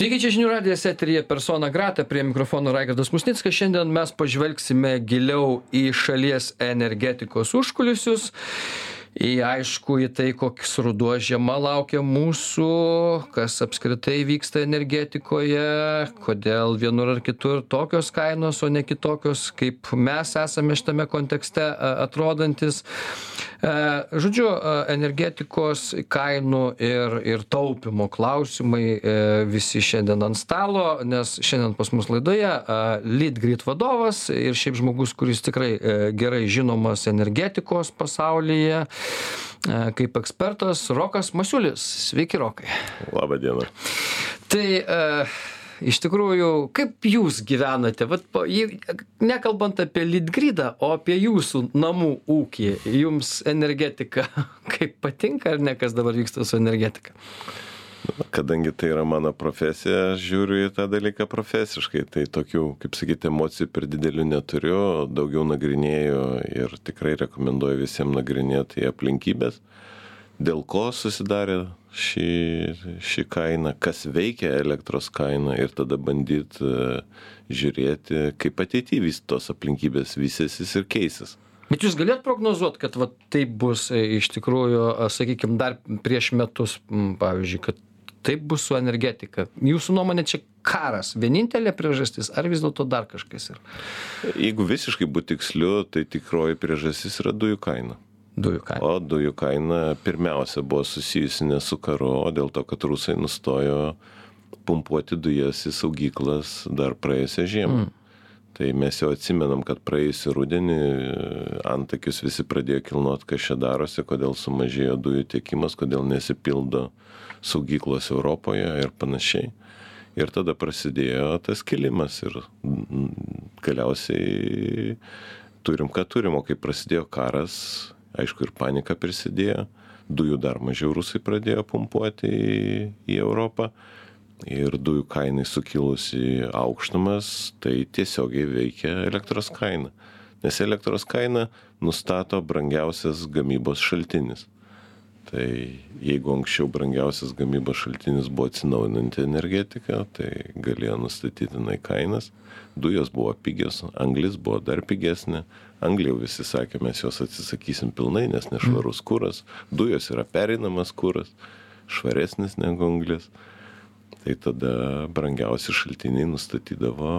Sveiki, čia žinių radijas eterija persona grata, prie mikrofono Raigardas Musnickas. Šiandien mes pažvelgsime giliau į šalies energetikos užkulisius į aišku į tai koks ruduo žiema laukia mūsų kas apskritai vyksta energetikoje kodėl vienur ar kitur tokios kainos o ne kitokios kaip mes esame šitame kontekste atrodantys e, žodžiu energetikos kainų ir ir taupymo klausimai e, visi šiandien ant stalo nes šiandien pas mus laidoje litgrid vadovas ir šiaip žmogus kuris tikrai e, gerai žinomas energetikos pasaulyje E, kaip ekspertas Rokas Masiulis. Sveiki, Rokai. Labą dieną. Tai e, iš tikrųjų, kaip jūs gyvenate, Vat, nekalbant apie Litgridą, o apie jūsų namų ūkį, jums energetika, kaip patinka ar ne, kas dabar vyksta su energetika? Kadangi tai yra mano profesija, aš žiūriu į tą dalyką profesiškai, tai tokių, kaip sakyti, emocijų per didelių neturiu, daugiau nagrinėju ir tikrai rekomenduoju visiems nagrinėti aplinkybės, dėl ko susidarė ši, ši kaina, kas veikia elektros kainą ir tada bandyti e, žiūrėti, kaip ateityje vis tos aplinkybės vystysis ir keisis. Bet jūs galėt prognozuoti, kad va, taip bus e, iš tikrųjų, sakykime, dar prieš metus, pavyzdžiui, kad taip bus su energetika? Jūsų nuomone čia karas vienintelė priežastis ar vis dėlto dar kažkas yra? Jeigu visiškai būt tiksliu tai tikroji priežastis yra dujų kaina dujų kaina o dujų kaina pirmiausia buvo susijusi ne su karu o dėl to kad rusai nustojo pumpuoti dujas į saugyklas dar praėjusią žiemą mm. Tai mes jau atsimenam, kad praėjusį rudenį antakius visi pradėjo kilnuoti, kas čia darosi, kodėl sumažėjo dujų tiekimas, kodėl nesipildo saugyklos Europoje ir panašiai. Ir tada prasidėjo tas kilimas ir galiausiai turim, ką turim, o kai prasidėjo karas, aišku, ir panika prisidėjo, dujų dar mažiau rusai pradėjo pumpuoti į, į Europą. Ir dujų kainai sukilus į aukštumas, tai tiesiogiai veikia elektros kaina. Nes elektros kaina nustato brangiausias gamybos šaltinis. Tai jeigu anksčiau brangiausias gamybos šaltinis buvo atsinaujinanti energetika tai galėjo nustatyt jinai kainas. Dujos buvo pigios anglis buvo dar pigesnė anglį jau visi sakė mes jos atsisakysim pilnai nes nešvarus kuras. Dujos yra pereinamas kuras švaresnis negu anglis tai tada brangiausi šaltiniai nustatydavo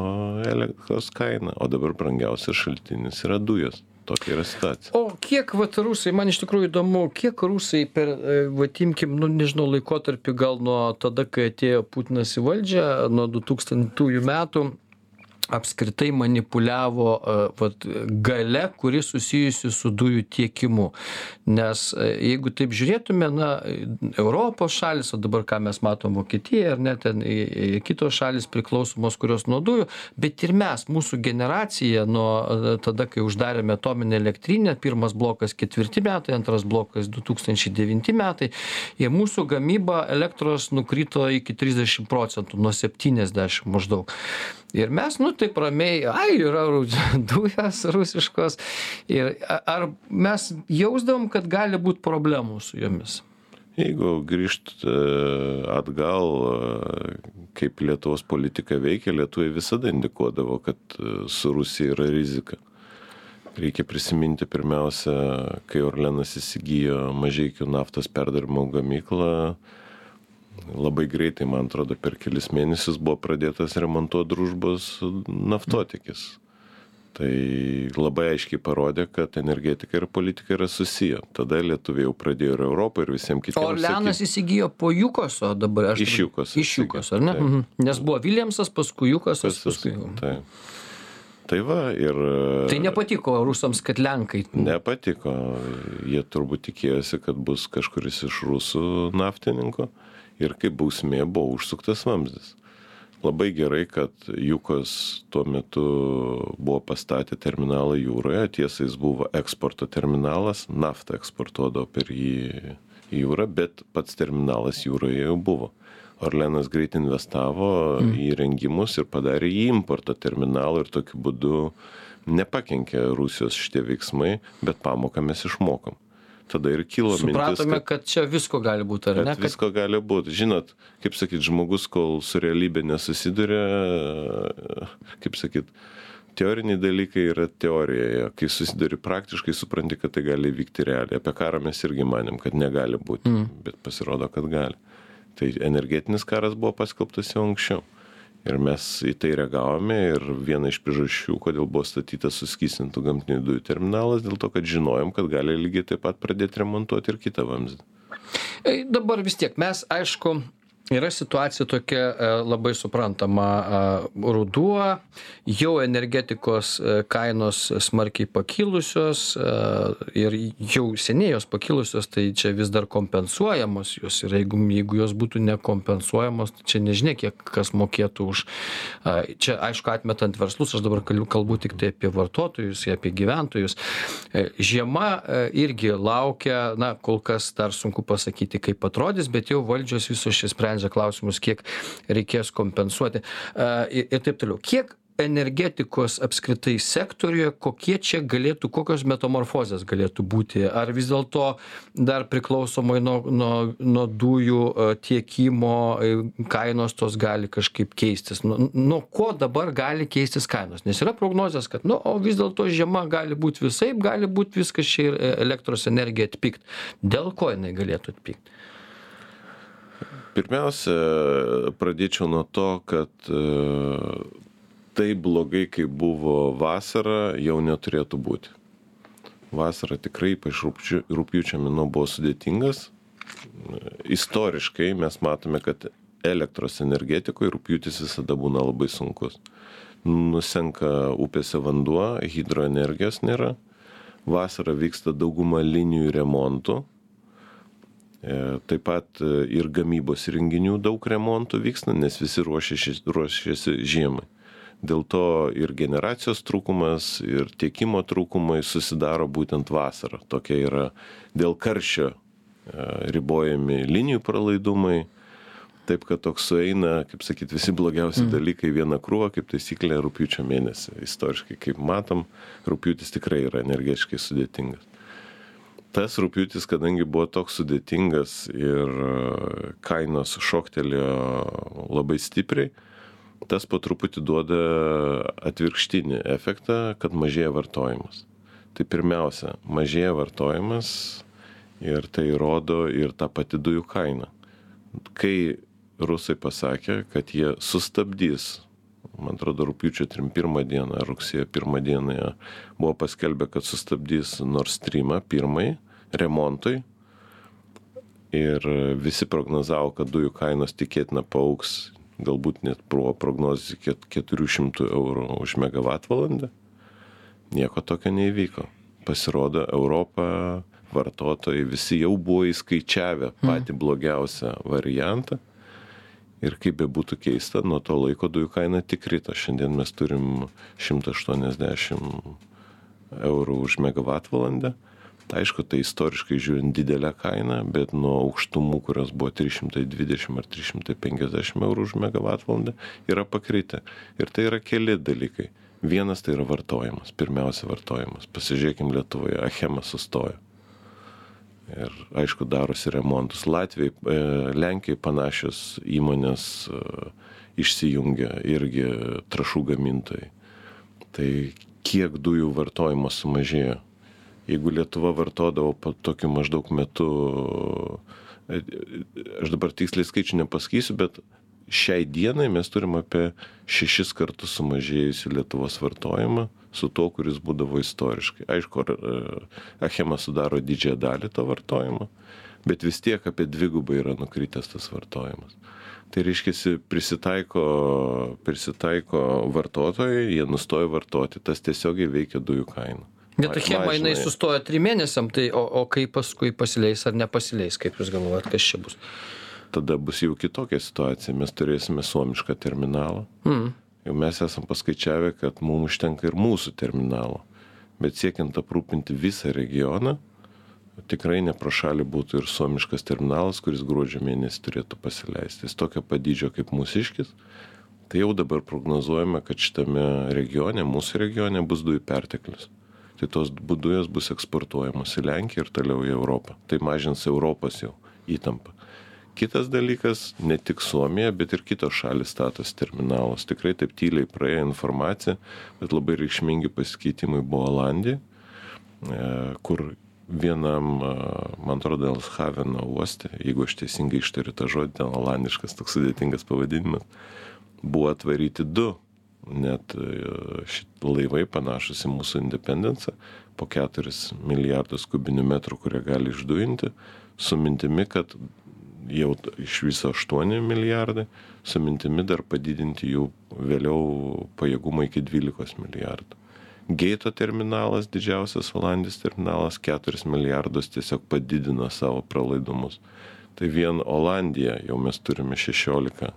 elektros kainą o dabar brangiausias šaltinis yra dujos. Tokia yra situacija. O kiek vat rusai man iš tikrųjų įdomu kiek rusai per e, vat imkim nu nežinau laikotarpį gal nuo tada kai atėjo putinas į valdžią nuo du tūkstantųjų metų apskritai manipuliavo vat galia kuri susijusi su dujų tiekimu. Nes jeigu taip žiūrėtume na europos šalys o dabar ką mes matom vokietija ar ne ten kitos šalys priklausomos kurios nuo dujų bet ir mes mūsų generacija nuo tada kai uždarėme atominę elektrinę pirmas blokas ketvirti metai antras blokas du tūkstančiai devinti metai ir mūsų gamyba elektros nukrito iki trisdešim procentų nuo septyniasdešim maždaug ir mes nu taip ramiai ai yra dujos rusiškos ir ar mes jausdavom kad gali būt problemų su jomis Jeigu grįžt e, atgal, e, kaip Lietuvos politika veikia, Lietuvai visada indikuodavo, kad e, su Rusija yra rizika. Reikia prisiminti pirmiausia, kai Orlenas įsigijo mažiekių naftos perdarimo gamyklą, labai greitai, man atrodo, per kelis mėnesius buvo pradėtas remontuoti družbos naftotikis. Tai labai aiškiai parodė, kad energetika ir politika yra susiję. Tada lietuviai jau pradėjo ir Europą, ir visiems kitiems. Orleanas įsigijo po Jukoso dabar. Aš iš Jukos. Iš Jukos, ar ne? Tai. Nes buvo Viljamsas, paskui Jukasas, paskui. Tai. Tai va ir. Tai nepatiko rusams, kad Lenkai. Nepatiko. Jie turbūt tikėjosi, kad bus kažkuris iš rusų naftininkų ir kaip bausmė buvo užsuktas vamzdis. Labai gerai, kad Jukos tuo metu buvo pastatę terminalą jūroje, tiesa jis buvo eksporto terminalas, naftą eksportuodavo per jį į jūrą, bet pats terminalas jūroje jau buvo. Orlenas greit investavo mm. į rengimus ir padarė į importo terminalą ir tokiu būdu nepakenkė Rusijos šitie veiksmai, bet pamoką mes išmokom tada ir kilo mintis, Supratome, kad, kad čia visko gali būti, ar ne? Kad visko gali būti. Žinot, kaip sakyt, žmogus, kol su realybė nesusiduria, kaip sakyt, teoriniai dalykai yra teorijoje. Kai susiduri praktiškai, supranti, kad tai gali vykti realiai. Apie karą mes irgi manėm, kad negali būti, mm. bet pasirodo, kad gali. Tai energetinis karas buvo paskelbtas jau anksčiau. Ir mes į tai reagavome ir viena iš priežasčių, kodėl buvo statytas suskystintų gamtinių dujų terminalas, dėl to, kad žinojom, kad gali lygiai taip pat pradėti remontuoti ir kitą vamzdį. E, Dabar vis tiek mes, aišku, yra situacija tokia e, labai suprantama. e, Ruduo, jau energetikos e, kainos smarkiai pakilusios ir jau seniai jos pakilusios, tai čia vis dar kompensuojamos jos ir jeigu, jeigu jos būtų nekompensuojamos, tai čia nežinia, kiek kas mokėtų už. Čia, aišku, atmetant verslus, aš dabar kalbu, tik tai apie vartotojus, apie gyventojus. Žiema irgi laukia, na, kol kas dar sunku pasakyti, kaip atrodys, bet jau valdžios visos šis sprendžia klausimus, kiek reikės kompensuoti e, ir, ir taip toliau. Kiek energetikos apskritai sektoriuje, kokie čia galėtų, kokios metamorfozės galėtų būti? Ar vis dėlto dar priklausomai nuo, nuo, nuo dujų e, tiekimo e, kainos tos gali kažkaip keistis? Nuo, nuo ko dabar gali keistis kainos? Nes yra prognozijas, kad, nu, o vis dėlto žiema gali būti visai, gali būti viskas čia ir elektros energija atpikti. Dėl ko jinai galėtų atpikti? Pirmiausia, pradėčiau nuo to, kad e, taip blogai, kaip buvo vasara, jau neturėtų būti. Vasara tikrai, ypač rūpjūčio mėnuo buvo sudėtingas. Istoriškai mes matome, kad elektros energetikoje rūpjūtis visada būna labai sunkus. Nusenka upėse vanduo, hidroenergijos nėra. Vasarą vyksta dauguma linijų remontų, Taip pat e, ir gamybos renginių daug remontų vyksta, nes visi ruošiasi, ruošiasi žiemai. Dėl to ir generacijos trūkumas, ir tiekimo trūkumai susidaro būtent vasarą. Tokia yra dėl karščio e, ribojami linijų pralaidumai. Taip, kad toks sueina, kaip sakyt, visi blogiausi mm. dalykai vieną krūvą, kaip taisyklė, rūpiučio mėnesį. Istoriškai, kaip matom, rūpiutis tikrai yra energetiškai sudėtingas tas rugpjūtis kadangi buvo toks sudėtingas ir e, kainos šoktelėjo labai stipriai, tas po truputį duoda atvirkštinį efektą, kad mažėja vartojimas. Tai pirmiausia, mažėja vartojimas ir tai rodo ir tą patį dujų kainą. Kai rusai pasakė, kad jie sustabdys, man atrodo, rūpiučio 31 dieną, rugsėjo 1 dieną jie buvo paskelbę, kad sustabdys Nord Streamą pirmai remontui. Ir visi prognozavo, kad dujų kainos tikėtina paauks, galbūt net buvo prognozija iki 400 eurų už megavatvalandę. Nieko tokio neįvyko. Pasirodo, Europą vartotojai visi jau buvo įskaičiavę patį blogiausią variantą. Ir kaip be būtų keista, nuo to laiko dujų kaina tik krito. Šiandien mes turim 180 eurų už megavatvalandę. Tai aišku, tai istoriškai žiūrint didelę kainą, bet nuo aukštumų, kurios buvo 320 ar 350 eurų už megavatvalandę, yra pakritę. Ir tai yra keli dalykai. Vienas tai yra vartojimas, pirmiausia vartojimas. Pasižiūrėkim Lietuvoje, Achema sustojo. Ir aišku, darosi remontus. Latvijai, e, Lenkijai panašios įmonės e, išsijungia irgi trašų gamintojai. Tai kiek dujų vartojimas sumažėjo? Jeigu Lietuva vartodavo tokiu maždaug metu, e, aš dabar tiksliai skaičių nepasakysiu, bet šiai dienai mes turim apie šešis kartus sumažėjusi Lietuvos vartojimą su tuo, kuris būdavo istoriškai. Aišku, ar, e, Achema sudaro didžiąją dalį to vartojimo, bet vis tiek apie dvigubai yra nukritęs tas vartojimas. Tai reiškia, prisitaiko, prisitaiko vartotojai, jie nustoja vartoti, tas tiesiogiai veikia dujų kainą. Bet Achema jinai sustojo trim mėnesiam, tai o, o kaip paskui pasileis ar nepasileis, kaip jūs galvojat, kas čia bus? tada bus jau kitokia situacija. Mes turėsime suomišką terminalą. Mm. Jau mes esam paskaičiavę, kad mums užtenka ir mūsų terminalo. Bet siekiant aprūpinti visą regioną, tikrai neprašalį būtų ir suomiškas terminalas, kuris gruodžio mėnesį turėtų pasileisti. Jis tokio padydžio kaip mūsiškis. Tai jau dabar prognozuojame, kad šitame regione, mūsų regione, bus dujų perteklius. tai tos dujos bus eksportuojamos į Lenkiją ir toliau į Europą. Tai mažins Europos jau įtampą. Kitas dalykas, ne tik Suomija, bet ir kitos šalis statos terminalus. Tikrai taip tyliai praėjo informacija, bet labai reikšmingi pasikeitimai buvo Olandija, e, kur vienam, e, man atrodo, Elshaveno uoste, jeigu aš teisingai ištariu tą žodį, ten olandiškas toks sudėtingas pavadinimas, buvo atvaryti du net e, šit laivai panašus į mūsų Independencą, po 4 milijardus kubinių metrų, kurie gali išdujinti, su mintimi, kad jau iš viso 8 milijardai, su mintimi dar padidinti jų vėliau pajėgumą iki 12 milijardų. Geito terminalas, didžiausias Olandijos terminalas, 4 milijardus tiesiog padidino savo pralaidumus. Tai vien Olandija jau mes turime 16,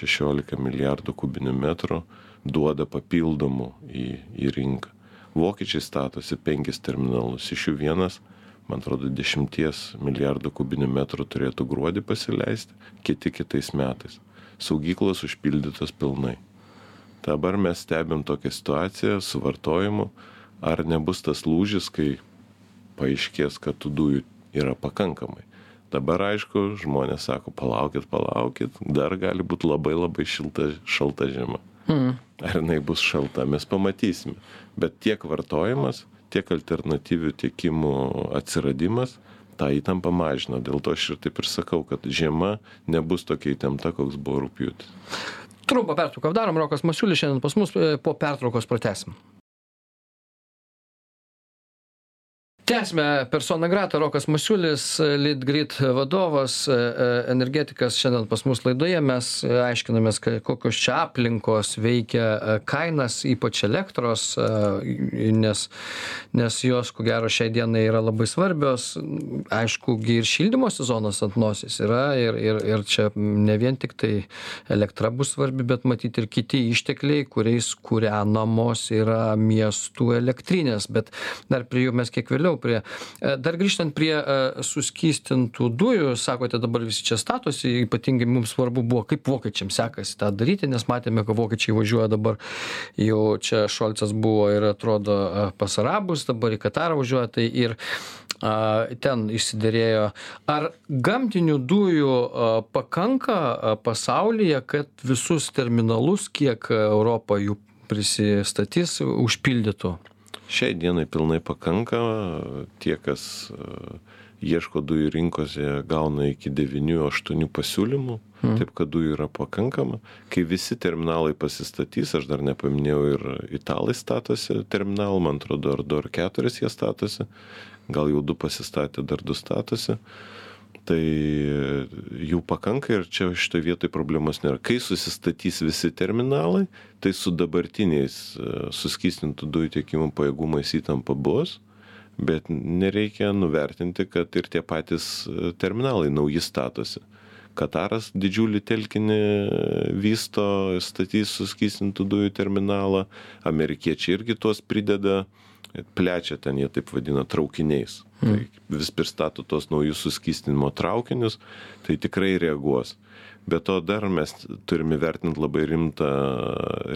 16 milijardų kubinių metrų duoda papildomų į, į rinką. Vokiečiai statosi penkis terminalus, iš jų vienas man atrodo, dešimties milijardų kubinių metrų turėtų gruodį pasileisti, kiti kitais metais. Saugyklos užpildytos pilnai. Dabar mes stebim tokią situaciją su vartojimu, ar nebus tas lūžis, kai paaiškės, kad tų dujų yra pakankamai. Dabar aišku, žmonės sako, palaukit, palaukit, dar gali būti labai labai šilta, šalta žiema. Mm. Ar jinai bus šalta, mes pamatysime. Bet tiek vartojimas, tiek alternatyvių tiekimų atsiradimas tą įtampą mažina. Dėl to aš ir taip ir sakau, kad žiema nebus tokia įtempta, koks buvo rūpjūtis. Trumpą pertrauką darom, Rokas Masiulis šiandien pas mus e, po pertraukos pratesim. Tęsiame persona grata. Rokas masiulis litgrid vadovas e, e, energetikas šiandien pas mus laidoje. Mes aiškinamės kokios čia aplinkos veikia e, kainas ypač elektros nes nes jos ko gero šiai dienai yra labai svarbios. Aišku gi ir šildymo sezonas ant nosies yra ir ir ir čia ne vien tiktai elektra bus svarbi bet matyt ir kiti ištekliai kuriais kūrenamos yra miestų elektrinės. Bet dar prie jų mes kiek vėliau vėliau prie e, dar grįžtant prie e, suskystintų dujų sakote dabar visi čia statosi ypatingai mums svarbu buvo kaip vokiečiams sekasi tą daryti nes matėme kad vokiečiai važiuoja dabar jau čia šolcas buvo ir atrodo e, pas arabus dabar į katarą važiuoja tai ir a, ten išsiderėjo. Ar gamtinių dujų a, pakanka a, pasaulyje, kad visus terminalus, kiek Europą jų prisistatys, užpildytų? Šiai dienai pilnai pakanka, tie, kas e, ieško dujų rinkose, gauna iki 9-8 pasiūlymų, hmm. taip kad dujų yra pakankama. Kai visi terminalai pasistatys, aš dar nepaminėjau ir italai statosi terminalą, man atrodo, ar du ar keturis jie statosi, gal jau du pasistatė, dar du statosi. Tai jų pakanka ir čia šitoj vietoj problemos nėra. Kai susistatys visi terminalai, tai su dabartiniais e, suskystintų dujų tiekimo pajėgumais įtampa bus, bet nereikia nuvertinti, kad ir tie patys e, terminalai nauji statosi. Kataras didžiulį telkinį vysto, statys suskystintų dujų terminalą, amerikiečiai irgi tuos prideda plečia ten jie taip vadina traukiniais. Tai vis pristato tos naujus suskystinimo traukinius, tai tikrai reaguos. Be to dar mes turime vertinti labai rimtą,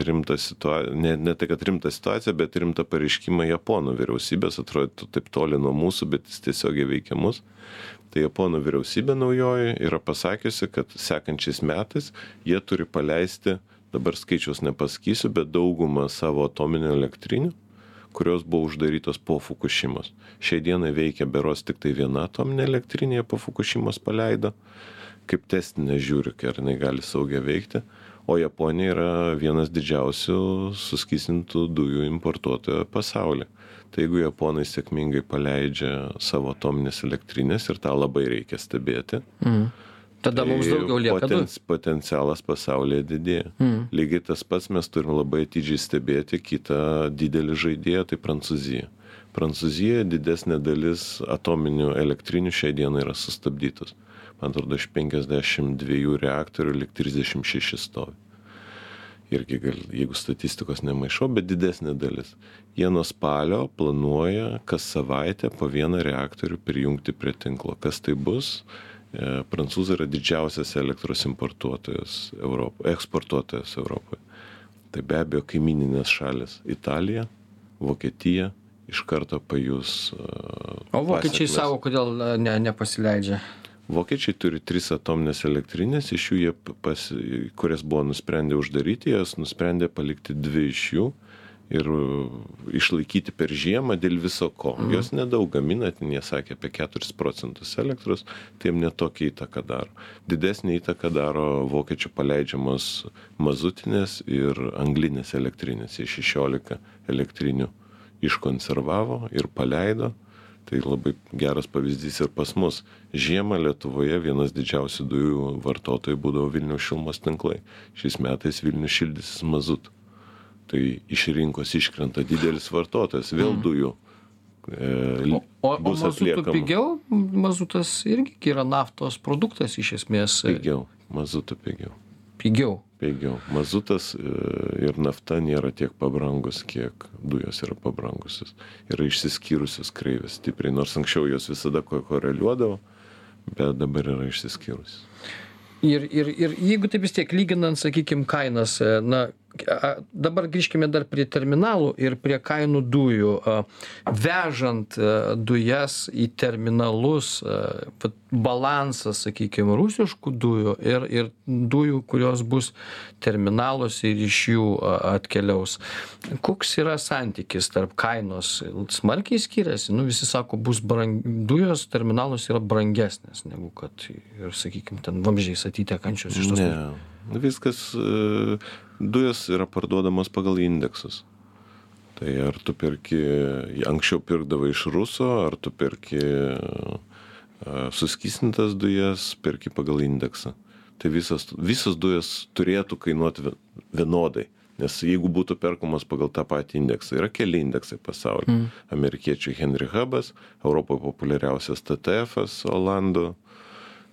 rimtą situaciją, ne, ne tai kad rimtą situaciją, bet rimtą pareiškimą Japonų vyriausybės, atrodo taip toli nuo mūsų, bet jis tiesiogiai veikia mus. Tai Japonų vyriausybė naujoji yra pasakiusi, kad sekančiais metais jie turi paleisti, dabar skaičiaus nepasakysiu, bet daugumą savo atominių elektrinių kurios buvo uždarytos po Fukushimos. Šiai dienai veikia beros tik tai viena atominė elektrinė po Fukushimos paleido, kaip testinė žiūri, ar jinai gali saugiai veikti, o Japonija yra vienas didžiausių suskysintų dujų importuotojų pasaulyje. Tai jeigu japonai sėkmingai paleidžia savo atominės elektrinės ir tą labai reikia stebėti, mm Tada mums tai daugiau lieka. Poten, potencialas pasaulyje didėja. Mm. Lygiai tas pats mes turime labai atidžiai stebėti kitą didelį žaidėją, tai Prancūzija. Prancūzijoje didesnė dalis atominių elektrinių šiai dienai yra sustabdytos. Man atrodo, iš 52 reaktorių lik 36 stovi. Irgi gal, jeigu statistikos nemaišau, bet didesnė dalis. Jie nuo spalio planuoja kas savaitę po vieną reaktorių prijungti prie tinklo. Kas tai bus? E, prancūzai yra didžiausias elektros importuotojas Europoje, eksportuotojas Europoje. Tai be abejo kaimininės šalis - Italija, Vokietija iš karto pajus. O vokiečiai savo, kodėl ne, nepasileidžia? Vokiečiai turi tris atominės elektrinės, iš jų jie, pas, kurias buvo nusprendę uždaryti, jas nusprendė palikti dvi iš jų ir išlaikyti per žiemą dėl viso ko. Mhm. Jos nedaug gamina, ten jie sakė apie 4 procentus elektros, tai jiem netokia įtaka daro. Didesnė įtaka daro vokiečių paleidžiamos mazutinės ir anglinės elektrinės. Jie 16 elektrinių iškonservavo ir paleido. Tai labai geras pavyzdys ir pas mus. Žiemą Lietuvoje vienas didžiausių dujų vartotojų būdavo Vilnių šilmos tinklai. Šiais metais Vilnių šildysis mazutų tai iš rinkos iškrenta didelis vartotojas, vėl mm. dujų. E, o o, mazutų pigiau, mazutas irgi yra naftos produktas iš esmės. Pigiau, mazutų pigiau. Pigiau. Pigiau. Mazutas e, ir nafta nėra tiek pabrangus, kiek dujos yra pabrangusios. Yra išsiskyrusios kreivės stipriai, nors anksčiau jos visada koreliuodavo, bet dabar yra išsiskyrusios. Ir, ir, ir jeigu taip vis tiek lyginant, sakykime, kainas, e, na, dabar grįžkime dar prie terminalų ir prie kainų dujų. Vežant dujas į terminalus, balansas, sakykime, rusiškų dujų ir, ir dujų, kurios bus terminaluose ir iš jų atkeliaus. Koks yra santykis tarp kainos? Smarkiai skiriasi. Nu, visi sako, bus brang... dujos terminaluose yra brangesnės negu kad ir, sakykime, ten vamžiai atitekančios iš tos. Ne. Viskas, e, dujos yra parduodamos pagal indeksus. Tai ar tu perki, anksčiau pirkdavai iš ruso, ar tu perki e, suskysnintas dujas, perki pagal indeksą. Tai visas, visas dujas turėtų kainuoti vienodai. Nes jeigu būtų perkamas pagal tą patį indeksą, yra keli indeksai pasaulyje. Mm. Amerikiečių Henry Hubas, Europoje populiariausias TTF, Olandų,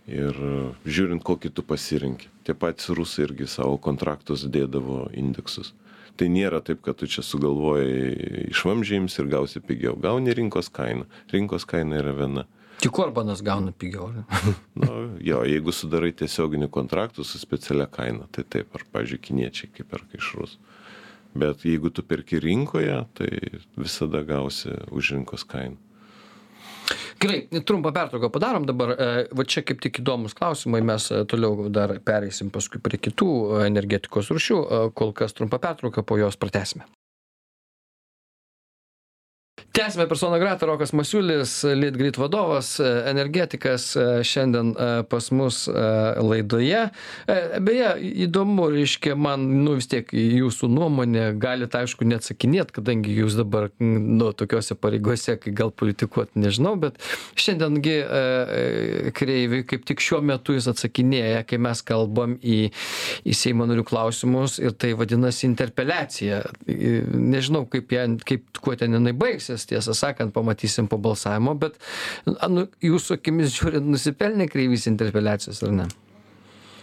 ir žiūrint kokį tu pasirenki tie patys rusai irgi savo kontraktus dėdavo indeksus. Tai nėra taip kad tu čia sugalvojai iš vamzdžio imsi ir gausi pigiau. Gauni rinkos kainą rinkos kaina yra viena. Tik orbanas gauna pigiau nu jo jeigu sudarai tiesioginį kontraktą su specialia kaina tai taip ar pavyzdžiui kiniečiai kai perka iš rusų bet jeigu tu perki rinkoje tai visada gausi už rinkos kainą gerai trumpą pertrauką padarom dabar. E, va čia kaip tik įdomūs klausimai mes e, toliau dar pereisim paskui prie kitų energetikos rūšių. Kol kas trumpa pertrauka po jos pratęsime tęsiame persona grata rokas masiulis litgrid vadovas energetikas šiandien pas mus laidoje. Beje įdomu reiškia man nu vis tiek jūsų nuomonė galit aišku neatsakinėt kadangi jūs dabar nu tokiose pareigose kai gal politikuot nežinau bet šiandien gi kreiviui kaip tik šiuo metu jis atsakinėja kai mes kalbam į į seimo narių klausimus ir tai vadinasi interpeliacija. Nežinau kaip ją kaip kuo ten jinai baigsis tiesą sakant pamatysim po balsavimo bet nu jūsų akimis žiūrint nusipelnė kreivys interpeliacijos ar ne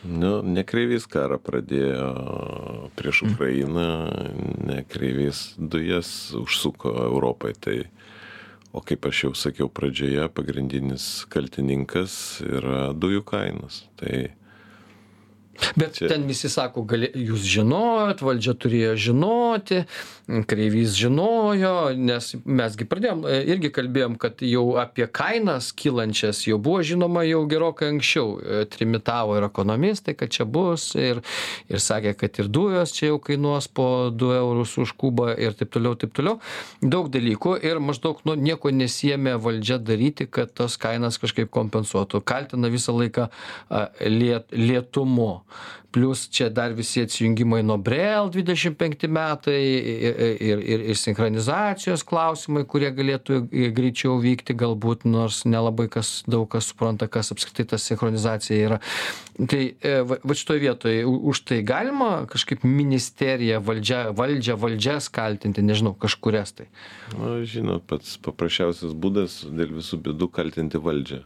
Nu, ne kreivys karą pradėjo prieš mm. Ukrainą, ne kreivys dujas užsuko Europai. Tai, o kaip aš jau sakiau pradžioje, pagrindinis kaltininkas yra dujų kainos. Tai Bet Čia. ten visi sako, gali, jūs žinojot, valdžia turėjo žinoti, kreivys žinojo, nes mesgi pradėjom, e, irgi kalbėjom, kad jau apie kainas kylančias jau buvo žinoma jau gerokai anksčiau. E, trimitavo ir ekonomistai, kad čia bus ir, ir sakė, kad ir dujos čia jau kainuos po 2 eurus už kubą ir taip toliau, taip toliau. Daug dalykų ir maždaug nu, nieko nesijėmė valdžia daryti, kad tos kainas kažkaip kompensuotų. Kaltina visą laiką liet, lietumu plius čia dar visi atsijungimai nuo brel dvidešim penkti metai ir ir ir sinchronizacijos klausimai kurie galėtų greičiau vykti galbūt nors nelabai kas daug kas supranta kas apskritai ta sinchronizacija yra. Tai e, va vat šitoj vietoj už tai galima kažkaip ministeriją valdžia valdžią valdžias kaltinti nežinau kažkurias tai? Na žinot pats paprasčiausias būdas dėl visų bėdų kaltinti valdžią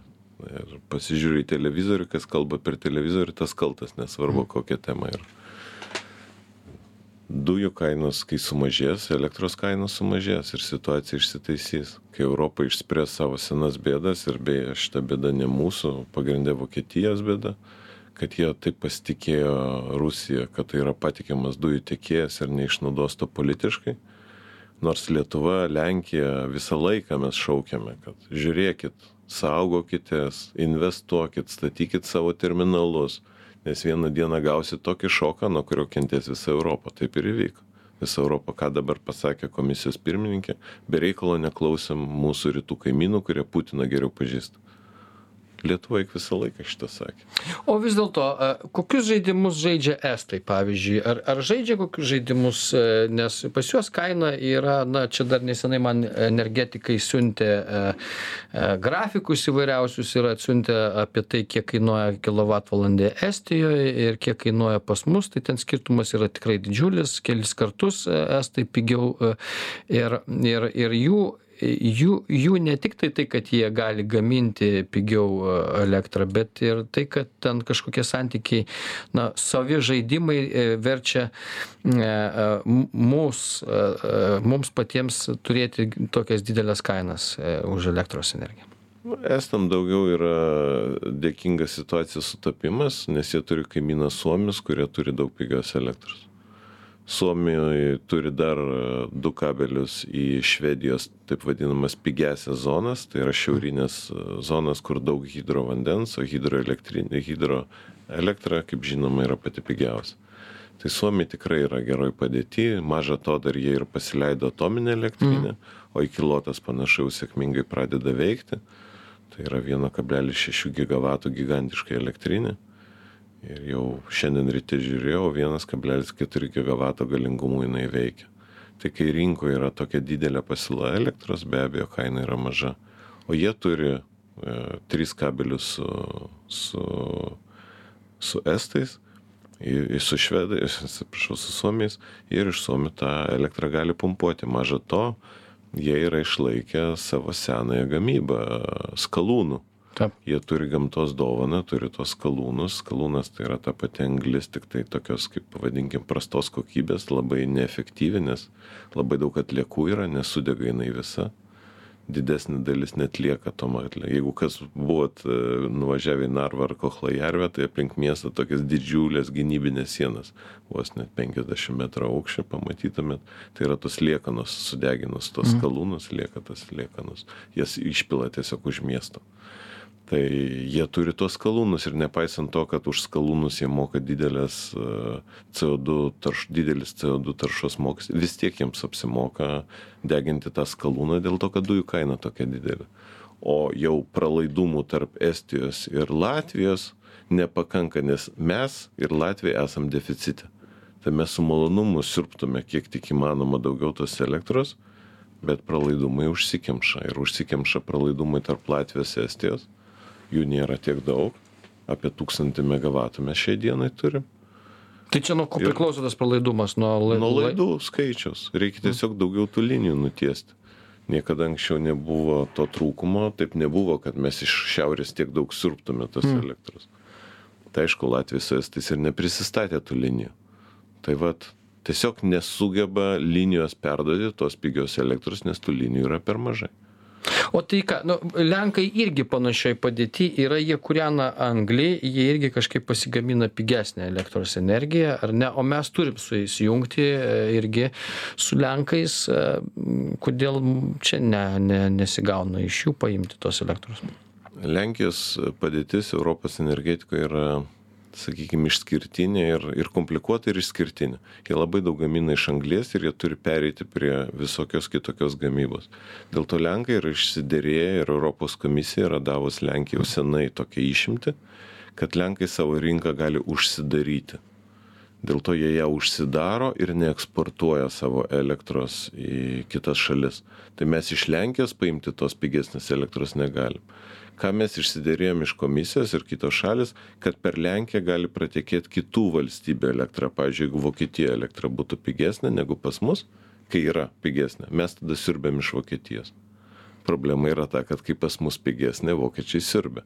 ir pasižiūri į televizorių, kas kalba per televizorių, tas kaltas, nesvarbu mm. kokia tema yra. Dujų kainos, kai sumažės, elektros kainos sumažės ir situacija išsitaisys. Kai Europa išspręs savo senas bėdas ir beje šita bėda ne mūsų, pagrindė Vokietijos bėda, kad jie taip pasitikėjo Rusiją, kad tai yra patikimas dujų tiekėjas ir neišnaudos to politiškai, Nors Lietuva, Lenkija visą laiką mes šaukiame, kad žiūrėkit, saugokitės, investuokit, statykit savo terminalus, nes vieną dieną gausit tokį šoką, nuo kurio kentės visa Europa. Taip ir įvyko. Visa Europa, ką dabar pasakė komisijos pirmininkė, be reikalo neklausėm mūsų rytų kaimynų, kurie Putiną geriau pažįsta. Lietuva juk visą laiką šitą sakė. O vis dėlto, kokius žaidimus žaidžia Estai, pavyzdžiui? Ar, ar žaidžia kokius žaidimus, nes pas juos kaina yra, na, čia dar nesenai man energetikai siuntė grafikus įvairiausius ir atsiuntė apie tai, kiek kainuoja kilovatvalandė Estijoje ir kiek kainuoja pas mus, tai ten skirtumas yra tikrai didžiulis, kelis kartus Estai pigiau ir, ir, ir jų jų jų ne tiktai tai kad jie gali gaminti pigiau e, elektrą bet ir tai kad ten kažkokie santykiai na savi žaidimai e, verčia e, mus mums patiems turėti tokias dideles kainas už elektros energiją. Nu, Estam daugiau yra dėkinga situacija sutapimas, nes jie turi kaimyną Suomius, kurie turi daug pigios elektros suomijoj turi dar e, du kabelius į švedijos taip vadinamas pigiąsias zonas. Tai yra šiaurines e, zonas kur daug hidrovandens o hidroelektrinė hidroelektra kaip žinoma yra pati pigiausia. Tai suomiai tikrai yra geroj padėty. Maža to dar jie ir pasileido atominę elektrinę o ikilotas panašu jau sėkmingai pradeda veikti. Tai yra vieno kablelis šešių gigavatų gigantiška elektrinė ir jau šiandien ryte žiūrėjau vienas kablelis keturi gigavato galingumu jinai veikia tai kai rinkoj yra tokia didelė pasiūla elektros be abejo kaina yra maža o jie turi e, tris kabelius su su su estais į, su švedais, atsiprašau, su suomiais ir iš suomių tą elektrą gali pumpuoti. Maža to, jie yra išlaikę savo senąją gamybą skalūnų. Taip. Jie turi gamtos dovaną, turi tos skalūnus. Skalūnas tai yra ta pati anglis, tik tai tokios, kaip pavadinkim, prastos kokybės, labai neefektyvi, nes labai daug atliekų yra, nesudega jinai visa. Didesnė dalis net lieka tom atliekų. Jeigu kas buvot e, nuvažiavę į Narvą ar Kohlajarvę, tai aplink miestą tokias didžiulės gynybinės sienas, vos net 50 metrų aukščio pamatytumėt, tai yra tos liekanos sudeginus, tos mhm. skalūnus lieka tas liekanos. Jas išpila tiesiog už miesto tai jie turi tuos skalūnus ir nepaisant to kad už skalūnus jie moka dideles e, co2 tarš didelis co2 taršos mokestis vis tiek jiems apsimoka deginti tą skalūną dėl to kad dujų kaina tokia didelė. O jau pralaidumų tarp estijos ir latvijos nepakanka nes mes ir latviai esam deficite. Tai mes su malonumu siurbtume kiek tik įmanoma daugiau tos elektros bet pralaidumai užsikemša ir užsikemša pralaidumai tarp latvijos estijos jų nėra tiek daug, apie 1000 MW mes šiai dienai turim. Tai čia nuo ko priklauso tas pralaidumas? Nuo laidų, nuo laidų skaičiaus. Reikia tiesiog daugiau tų linijų nutiesti. Niekada anksčiau nebuvo to trūkumo, taip nebuvo, kad mes iš šiaurės tiek daug surptume tos mm. elektros. Tai aišku, Latvijos estais ir neprisistatė tų linijų. Tai vad, tiesiog nesugeba linijos perduoti tos pigios elektros, nes tų linijų yra per mažai o tai ką nu lenkai irgi panašioj padėty yra jie kūrena anglį jie irgi kažkaip pasigamina pigesnę elektros energiją ar ne? O mes turim su jais jungti e, irgi su lenkais e, kodėl čia ne ne nesigauna iš jų paimti tos elektros? Lenkijos padėtis europos energetikoj yra sakykim išskirtinė ir ir komplikuota ir išskirtinė. Jie labai daug gamina iš anglies ir jie turi pereiti prie visokios kitokios gamybos. Dėl to lenkai yra išsiderėję ir europos komisija yra davus lenkijai jau senai tokią išimtį kad lenkai savo rinką gali užsidaryti. Dėl to jie ją užsidaro ir neeksportuoja savo elektros į kitas šalis. Tai mes iš lenkijos paimti tos pigesnės elektros negalim ką mes išsiderėjom iš komisijos ir kitos šalys kad per lenkiją gali pratekėt kitų valstybių elektra. Pavyzdžiui jeigu vokietijoj elektra būtų pigesnė negu pas mus kai yra pigesnė mes tada siurbiam iš vokietijos. Problema yra ta kad kai pas mus pigesnė vokiečiai siurbia.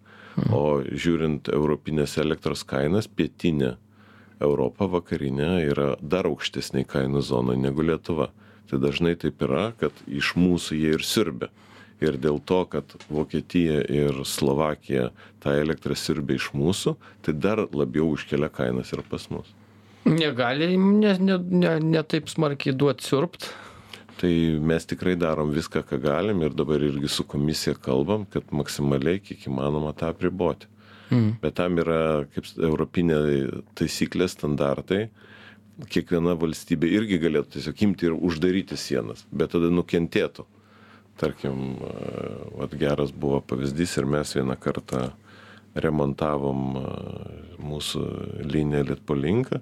O žiūrint europinės elektros kainas pietinė europa vakarinė yra dar aukštesnėj kainų zonoj negu lietuva. Tai dažnai taip yra kad iš mūsų jie ir siurbia ir dėl to kad vokietija ir slovakija tą elektrą siurbia iš mūsų tai dar labiau užkelia kainas ir pas mus negali ne ne ne ne taip smarkiai duot siurbt Tai mes tikrai darom viską, ką galim ir dabar irgi su komisija kalbam, kad maksimaliai kiek įmanoma tą priboti. Mm. Bet tam yra kaip europinė taisyklė, standartai. Kiekviena valstybė irgi galėtų tiesiog imti ir uždaryti sienas, bet tada nukentėtų. Tarkim, vat geras buvo pavyzdys ir mes vieną kartą remontavom mūsų liniją Litpolinką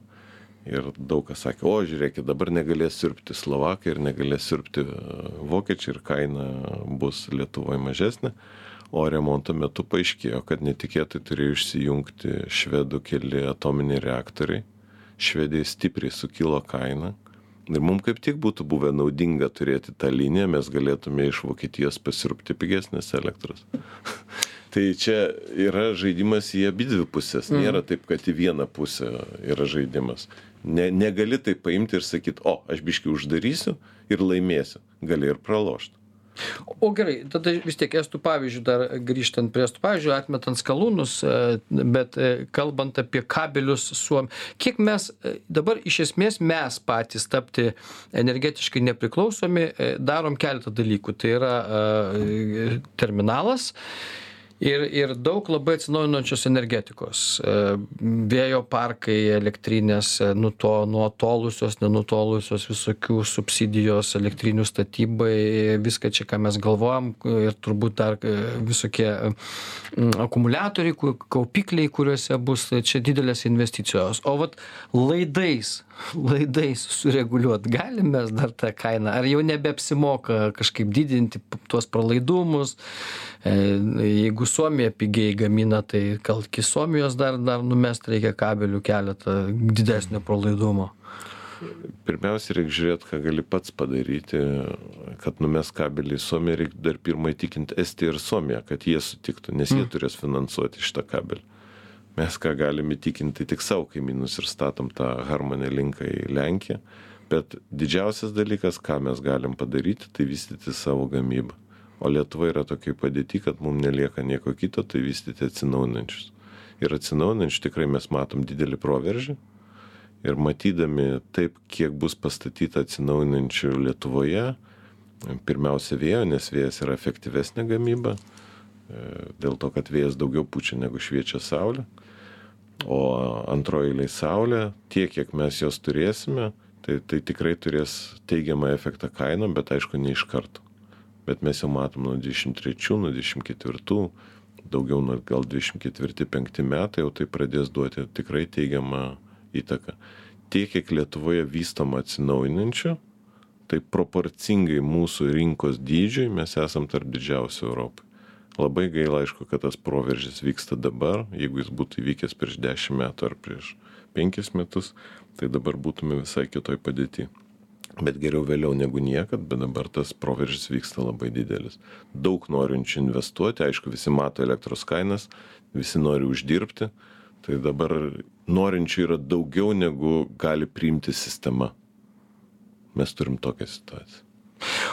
ir daug kas sakė, o žiūrėkit, dabar negalės sirpti Slovakai ir negalės sirpti Vokiečiai ir kaina bus Lietuvoje mažesnė. O remonto metu paaiškėjo kad netikėtai turėjo išsijungti švedų keli atominiai reaktoriai. Švedijai stipriai sukilo kaina ir mum kaip tik būtų buvę naudinga turėti tą liniją mes galėtume iš vokietijos pasiurbti pigesnės elektros. Tai čia yra žaidimas į abidvi puses mhm. nėra taip kad į vieną pusę yra žaidimas. Ne negali taip paimt ir sakyt o aš biškį uždarysiu ir laimėsiu. Gali ir pralošt O gerai, tada vis tiek estų pavyzdžių dar grįžtant prie estų pavyzdžių, atmetant skalūnus, e, bet e, kalbant apie kabelius Suomi, kiek mes e, dabar iš esmės mes patys tapti energetiškai nepriklausomi, darom keletą dalykų. Tai yra terminalas ir ir daug labai atsinaujinančios energetikos. E, vėjo parkai elektrinės e, nuto nutolusios nenutolusios visokių subsidijos elektrinių statybai viską čia ką mes galvojam ir turbūt dar e, visokie akumuliatoriai kaupikliai kuriuose bus čia didelės investicijos. O vat laidais laidais sureguliuot galim mes dar tą kainą ar jau nebeapsimoka kažkaip didinti tuos pralaidumus jeigu suomija pigiai gamina tai gal iki suomijos dar dar numest reikia kabelių keletą didesnio pralaidumo Pirmiausia, reikia žiūrėti, ką gali pats padaryti, kad numes kabelį į Suomiją, reikia dar pirmą įtikinti Estiją ir Suomiją, kad jie sutiktų, nes jie mm. turės finansuoti šitą kabelį. Mes ką galim įtikinti tik savo kaimynus ir statom tą harmonę linką į Lenkiją, bet didžiausias dalykas, ką mes galim padaryti, tai vystyti savo gamybą. O lietuva yra tokioj padėty kad mum nelieka nieko kito tai vystyti atsinaujinančius. Ir atsinaujinančių tikrai mes matom didelį proveržį. Ir matydami taip kiek bus pastatyta atsinaujinančių lietuvoje pirmiausia vėjo nes vėjas yra efektyvesnė gamyba e, dėl to kad vėjas daugiau pučia negu šviečia saulė o antroj eilėj saulė tiek kiek mes jos turėsime tai tai tikrai turės teigiamą efektą kainom bet aišku ne iš karto bet mes jau matom nuo 23, nuo 24, daugiau nuo gal 24-5 metai jau tai pradės duoti tikrai teigiamą įtaką. Tiek, kiek Lietuvoje vystoma atsinaujinančių, tai proporcingai mūsų rinkos dydžiui mes esam tarp didžiausių Europai. Labai gaila, aišku, kad tas proveržis vyksta dabar, jeigu jis būtų įvykęs prieš 10 metų ar prieš 5 metus, tai dabar būtume visai kitoj padėti bet geriau vėliau negu niekad bet dabar tas proveržis vyksta labai didelis. Daug norinčių investuoti aišku visi mato elektros kainas visi nori uždirbti. Tai dabar norinčių yra daugiau negu gali priimti sistema. Mes turim tokią situaciją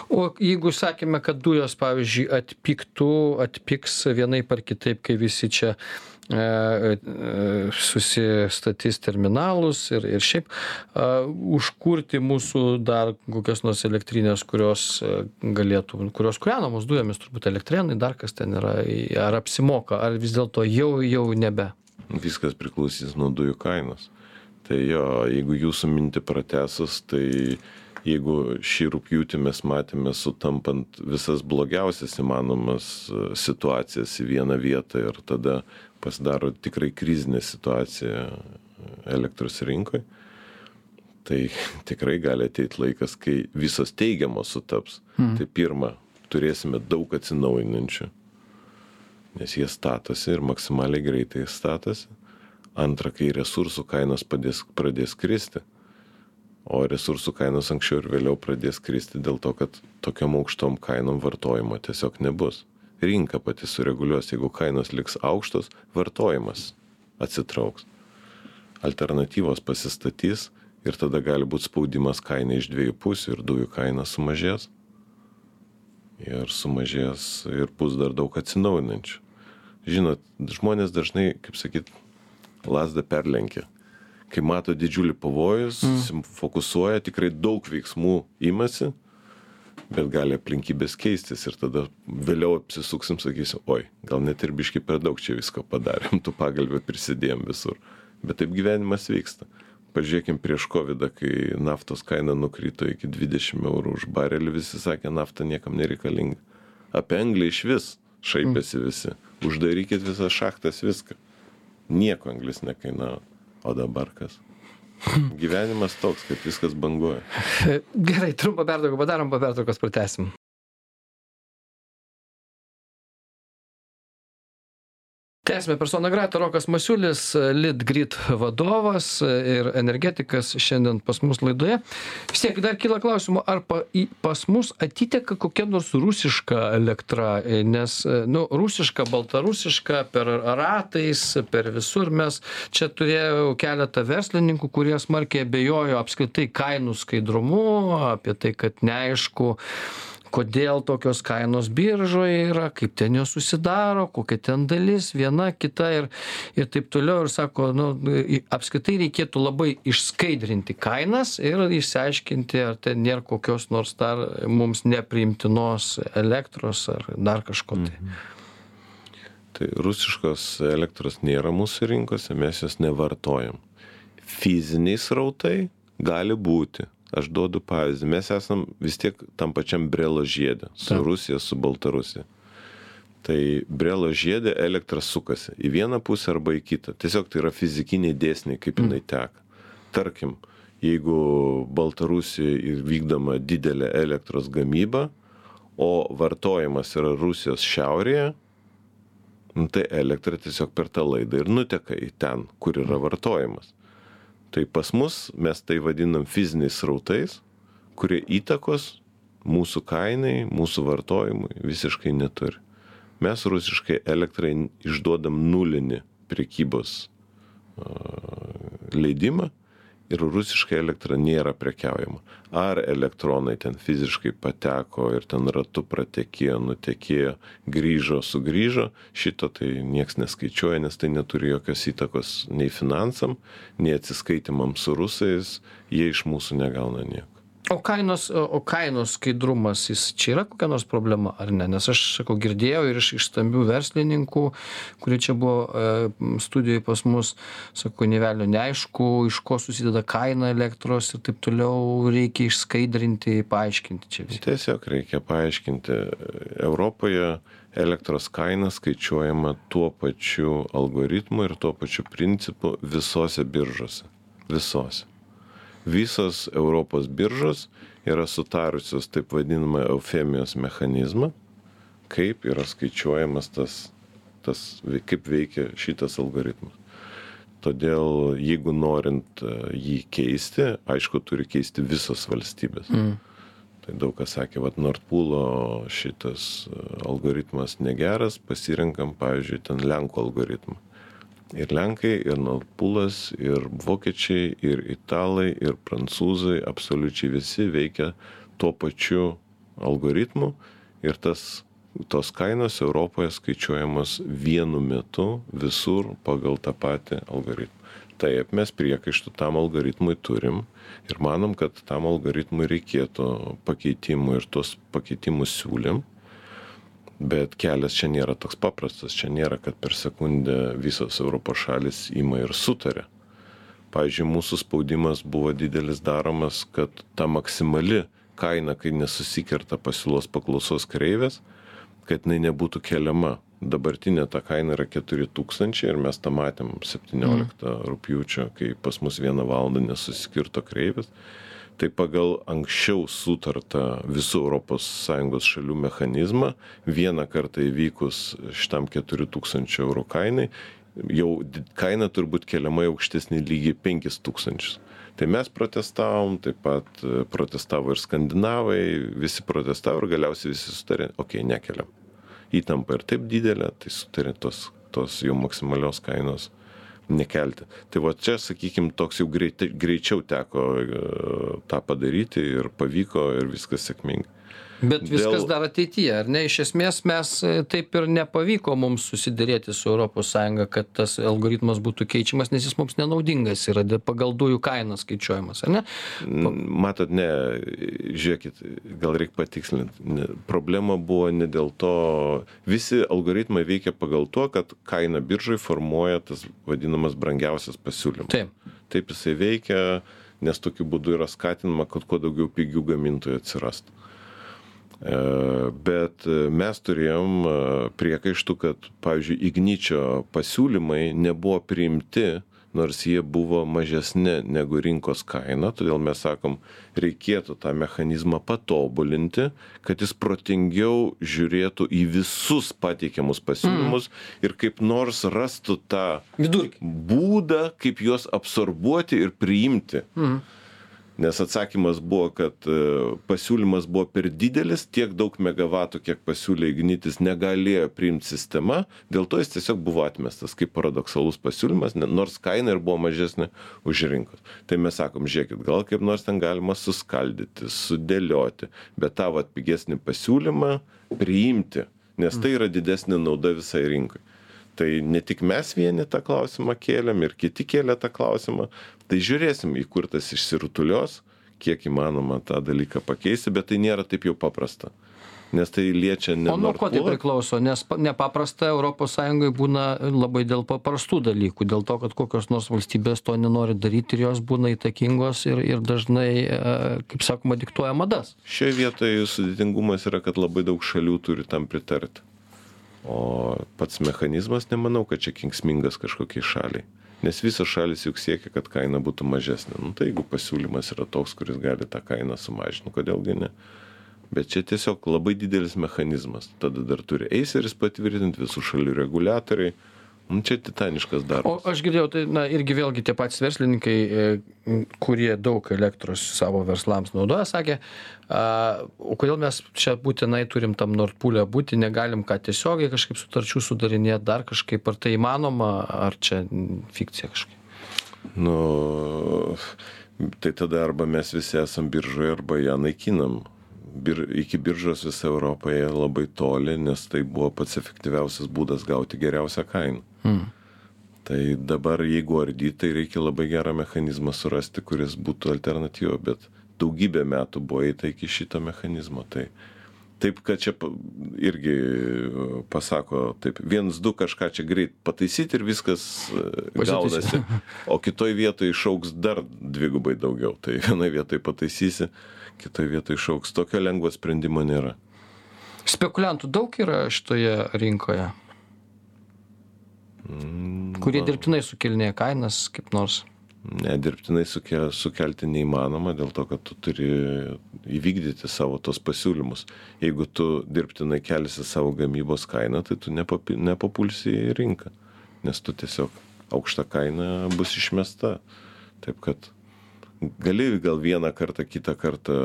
o jeigu sakėme kad dujos pavyzdžiui atpigtų atpigs vienaip ar kitaip kai visi čia E, e, susistatys terminalus ir, ir šiaip užkurti mūsų dar kokias nors elektrinės, kurios e, galėtų, kurios kūrenamos dujomis, turbūt elektrėnai, dar kas ten yra, ar apsimoka, ar vis dėlto jau, jau nebe. Viskas priklausys nuo dujų kainos. Tai jo, jeigu jūsų mintį pratesus, tai jeigu šį rūpjūtį mes matėme sutampant visas blogiausias įmanomas situacijas į vieną vietą ir tada pasidaro tikrai krizinė situacija elektros rinkoj, tai tikrai gali ateiti laikas, kai visos teigiamos sutaps. Mhm. Tai pirma, turėsime daug atsinaujinančių, nes jie statosi ir maksimaliai greitai statosi. Antra, kai resursų kainos padės, pradės kristi, o resursų kainos anksčiau ir vėliau pradės kristi dėl to, kad tokiam aukštom kainom vartojimo tiesiog nebus. Rinka pati sureguliuos jeigu kainos liks aukštos vartojimas atsitrauks. Alternatyvos pasistatys ir tada gali būt spaudimas kainai iš dviejų pusių ir dujų kaina sumažės. Ir sumažės ir bus dar daug atsinaujinančių. Žinot žmonės dažnai kaip sakyt lazdą perlenkia kai mato didžiulį pavojus mm. fokusuoja tikrai daug veiksmų imasi bet gali aplinkybės keistis ir tada vėliau apsisuksim sakysim oi gal net ir biškį per daug čia visko padarėm tų pagalvių prisidėjom visur. Bet taip gyvenimas vyksta. Pažiūrėkim prieš kovidą kai naftos kaina nukrito iki dvidešim eurų už barelį visi sakė nafta niekam nereikalinga. Apie anglį išvis šaipėsi visi. Uždarykit visas šachtas viską. Nieko anglis nekainavo o dabar kas Gyvenimas toks, kad viskas banguoja. Gerai, trumpą pertrauką padarom, po pertraukos pratesim. Tęsiame persona grata rokas masiulis litgrid vadovas ir energetikas šiandien pas mus laidoje. Vis tiek dar kyla klausimų ar pa į pas mus atiteka kokia nors rusiška elektra nes nu rusiška baltarusiška per ratais per visur mes čia turėjau keletą verslininkų kurie smarkiai abejojo apskritai kainų skaidrumu apie tai kad neaišku kodėl tokios kainos biržoje yra kaip ten jos susidaro kokia ten dalis viena kita ir ir taip toliau ir sako nu apskritai reikėtų labai išskaidrinti kainas ir išsiaiškinti ar ten nėr kokios nors dar mums nepriimtinos elektros ar dar kažko tai mhm. Tai rusiškos elektros nėra mūsų rinkose, mes jos nevartojam. Fiziniai srautai gali būti, aš duodu pavyzdį. Mes esam vis tiek tam pačiam brelo žiede. Su rusija su baltarusija. Tai brelo žiede elektra sukasi į vieną pusę arba į kitą. Tiesiog tai yra fizikiniai dėsniai kaip jinai mm. teka. Tarkim jeigu baltarusijoj vykdoma didelė elektros gamyba o vartojimas yra rusijos šiaurėje nu tai elektra tiesiog per tą laidą ir nuteka į ten kur yra vartojimas tai pas mus mes tai vadinam fiziniais srautais kurie įtakos mūsų kainai mūsų vartojimui visiškai neturi. Mes rusiškai elektrai išduodam nulinį prekybos leidimą ir rusiška elektra nėra prekiaujama. Ar elektronai ten fiziškai pateko ir ten ratu pratekėjo nutekėjo grįžo sugrįžo šito tai nieks neskaičiuoja nes tai neturi jokios įtakos nei finansam nei atsiskaitymam su rusais jie iš mūsų negauna nieko o kainos o kainos skaidrumas jis čia yra kokia nors problema ar ne? Nes aš sakau girdėjau ir iš iš stambių verslininkų kurie čia buvo e, studijoj pas mus sako nė velnio neaišku iš ko susideda kaina elektros ir taip toliau reikia išskaidrinti paaiškinti čia visi tiesiog reikia paaiškinti europoje elektros kaina skaičiuojama tuo pačiu algoritmu ir tuo pačiu principu visose biržose. Visose visos europos biržos yra sutarusios taip vadinamą eufemijos mechanizmą kaip yra skaičiuojamas tas tas kaip veikia šitas algoritmas. Todėl jeigu norint e, jį keisti aišku turi keisti visos valstybės. Mm. tai daug kas sakė vat nord pulo šitas e, algoritmas negeras pasirenkam pavyzdžiui ten lenkų algoritmą ir lenkai ir nordpulas ir vokiečiai ir italai ir prancūzai absoliučiai visi veikia tuo pačiu algoritmu. Ir tas tos kainos europoje skaičiuojamos vienu metu visur pagal tą patį algoritmą. Taip mes priekaištų tam algoritmui turim ir manom kad tam algoritmui reikėtų pakeitimų ir tuos pakeitimus siūlėm bet kelias čia nėra toks paprastas čia nėra kad per sekundę visos europos šalys ima ir sutaria. Pavyzdžiui mūsų spaudimas buvo didelis daromas kad ta maksimali kaina kai nesusikerta pasiūlos paklausos kreivės kad jinai nebūtų keliama. Dabartinė ta kaina yra keturi tūkstančiai ir mes tą matėm septynioliktą rugpjūčio kai pas mus vieną valandą nesusikirto kreivės tai pagal anksčiau sutartą visų europos sąjungos šalių mechanizmą vieną kartą įvykus šitam keturių tūkstančių eurų kainai jau kaina turi būt keliama į aukštesnį lygį penkis tūkstančius. Tai mes protestavom taip pat e, protestavo ir skandinavai visi protestavo ir galiausiai visi sutarė okei nekeliam. Įtampa ir taip didelė tai sutarė tos tos jau maksimalios kainos nekelti. Tai va čia sakykim toks jau greit greičiau teko e, tą padaryti ir pavyko ir viskas sėkmingai Bet viskas dar ateityje, ar ne? Iš esmės mes e, taip ir nepavyko mums susidėrėti su ES, kad tas algoritmas būtų keičiamas, nes jis mums nenaudingas yra pagal dujų kainą skaičiuojamas, ar ne? Matot, ne, žiūrėkit, gal reikia patikslinti. Ne, problema buvo ne dėl to, visi algoritmai veikia pagal to, kad kaina biržai formuoja tas vadinamas brangiausias pasiūlymas. Taip. Taip jisai veikia, nes tokiu būdu yra skatinama, kad kuo daugiau pigių gamintojų atsirastų. E, bet mes turėjom e, priekaištų, kad, pavyzdžiui, Ignyčio pasiūlymai nebuvo priimti, nors jie buvo mažesni negu rinkos kaina, todėl mes sakom, reikėtų tą mechanizmą patobulinti, kad jis protingiau žiūrėtų į visus pateikiamus pasiūlymus mm. ir kaip nors rastų tą Vidurkį. būdą, kaip juos absorbuoti ir priimti. Mm nes atsakymas buvo kad e, pasiūlymas buvo per didelis tiek daug megavatų kiek pasiūlė ignitis negalėjo priimt sistema. Dėl to jis tiesiog buvo atmestas kaip paradoksalus pasiūlymas nors kaina ir buvo mažesnė už rinkos. Tai mes sakom žiūrėkit gal kaip nors ten galima suskaldyti sudėlioti bet tą vat pigesnį pasiūlymą priimti nes tai yra didesnė nauda visai rinkai. Tai ne tik mes vieni tą klausimą kėlėm ir kiti kėlė tą klausimą tai žiūrėsim į kur tas išsirutulios kiek įmanoma tą dalyką pakeisti bet tai nėra taip jau paprasta. Nes tai liečia ne o nuo ko tai priklauso? Nes nepaprasta sąjungoj būna labai dėl paprastų dalykų dėl to kad kokios nors valstybės to nenori daryt ir jos būna įtakingos ir ir dažnai e, kaip sakoma diktuoja madas. Šioj vietoj sudėtingumas yra kad labai daug šalių turi tam pritarti. O pats mechanizmas nemanau kad čia kenksmingas kažkokiai šaliai nes visos šalys juk siekia kad kaina būtų mažesnė. Nu tai jeigu pasiūlymas yra toks kuris gali tą kainą sumažint kodėl gi ne? Bet čia tiesiog labai didelis mechanizmas. Tada dar turi eiseris patvirtint visų šalių reguliatoriai nu čia titaniškas darbas. O aš girdėjau tai na irgi vėlgi tie patys verslininkai e, kurie daug elektros savo verslams naudoja sakė a o kodėl mes čia būtinai turim tam nord pule būti negalim ką tiesiogiai kažkaip sutarčių sudarinėt dar kažkaip ar tai įmanoma ar čia fikcija kažkokia nu tai tada arba mes visi esam biržoj arba ją naikinam. Bir iki biržos visa europoje labai toli nes tai buvo pats efektyviausias būdas gauti geriausią kainą mm. tai dabar jeigu ardyt tai reikia labai gerą mechanizmą surasti kuris būtų alternatyva bet daugybę metų buvo eita iki šito mechanizmo. Tai taip kad čia irgi pasako taip viens du kažką čia greit pataisyt ir viskas e, gaunasi. O kitoj vietoj išaugs dar dvigubai daugiau. Tai vienoj vietoj pataisysi kitoj vietoj išaugs. Tokio lengvo sprendimo nėra. Spekuliantų daug yra šitoje rinkoje kurie dirbtinai sukelinėja kainas kaip nors. Ne dirbtinai suke sukelti neįmanoma dėl to kad tu turi įvykdyti savo tuos pasiūlymus. Jeigu tu dirbtinai kelsi savo gamybos kainą tai tu nepapi nepapulsi į rinką nes tu tiesiog aukšta kaina bus išmesta. Taip kad gali gal vieną kartą kitą kartą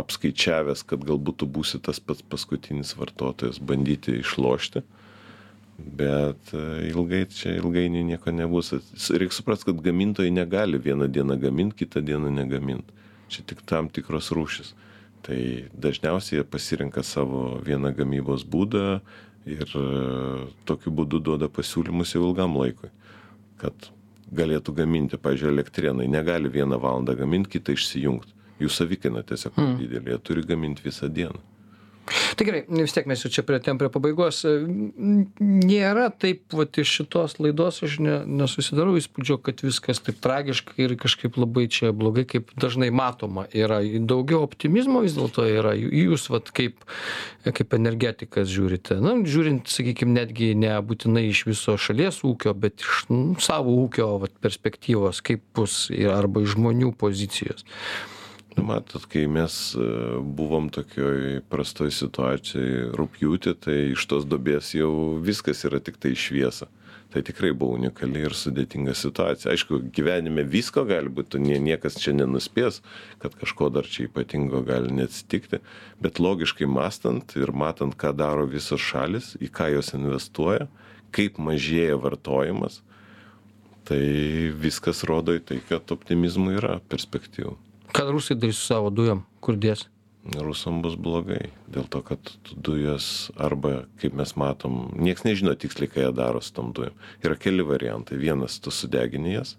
apskaičiavęs kad galbūt tu būsi tas pats paskutinis vartotojas bandyti išlošti bet e, ilgai čia ilgainiui nieko nebus. Reik suprast kad gamintojai negali vieną dieną gamint kitą dieną negamint. Čia tik tam tikros rūšys tai dažniausiai jie pasirenka savo vieną gamybos būdą ir e, tokiu būdu duoda pasiūlymus jau ilgam laikui kad galėtų gaminti. Pavyzdžiui elektrėnai negali vieną valandą gamint kitą išsijungt. Jų savikaina tiesiog per hmm. didelė. Jie turi gamint visą dieną tai gerai vis tiek mes jau čia priartėjom prie pabaigos. Nėra taip vat iš šitos laidos aš ne nesusidarau įspūdžio kad viskas taip tragiškai ir kažkaip labai čia blogai kaip dažnai matoma. Yra daugiau optimizmo vis dėlto yra. Jūs vat kaip kaip energetikas žiūrite? Na žiūrint sakykim netgi nebūtinai iš viso šalies ūkio bet iš savo ūkio vat perspektyvos kaip bus arba iš žmonių pozicijos nu matot kai mes e, buvom tokioj prastoj situacijoj rugpjūtį tai iš tos duobės jau viskas yra tiktai į šviesą tai tikrai buvo unikali ir sudėtinga situacija. Aišku gyvenime visko gali būt nie niekas čia nenuspės kad kažko dar čia ypatingo gali neatsitikti bet logiškai mąstant ir matant ką daro visos šalys į ką jos investuoja kaip mažėja vartojimas tai viskas rodo į tai kad optimizmo yra perspektyvų ką rusai darys su savo dujom? Kur dės? Rusam bus blogai. Dėl to kad dujos arba kaip mes matom nieks nežino tiksliai ką jie daro su tom dujom. Yra keli variantai. Vienas tu sudegini jas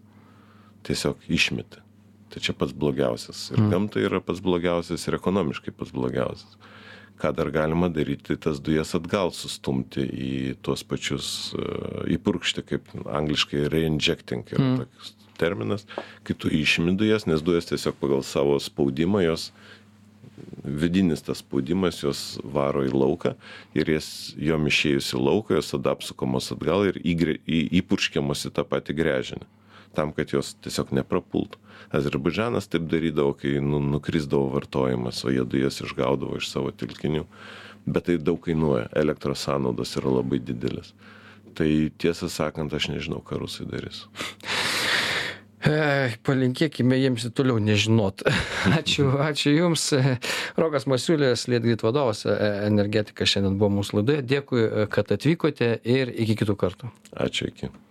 tiesiog išmeti. Tai čia pats blogiausias. Ir gamtai yra pats blogiausias ir ekonomiškai pats blogiausias. Ką dar galima daryt tai tas dujas atgal sustumti į tuos pačius įpurkšti kaip angliškai reinjecting yra toks terminas kai tu išimi dujas nes dujos tiesiog pagal savo spaudimą jos vidinis tas spaudimas juos varo į lauką ir jas jom išėjus į lauką jos tada apsukamos atgal ir įgre į įpurškiamos į tą patį gręžinį tam kad jos tiesiog neprapultų. Azerbaidžanas taip darydavo kai nu nukrisdavo vartojimas o jie dujas išgaudavo iš savo telkinių bet tai daug kainuoja elektros sąnaudos yra labai didelės tai tiesą sakant aš nežinau ką rusai darys Ei, palinkėkime jiems ir toliau nežinot. ačiū, ačiū Jums. Rokas Masiulis, Lietgrit vadovas, e, energetikas šiandien buvo mūsų laidoje. Dėkui, kad atvykote ir iki kitų kartų. Ačiū iki.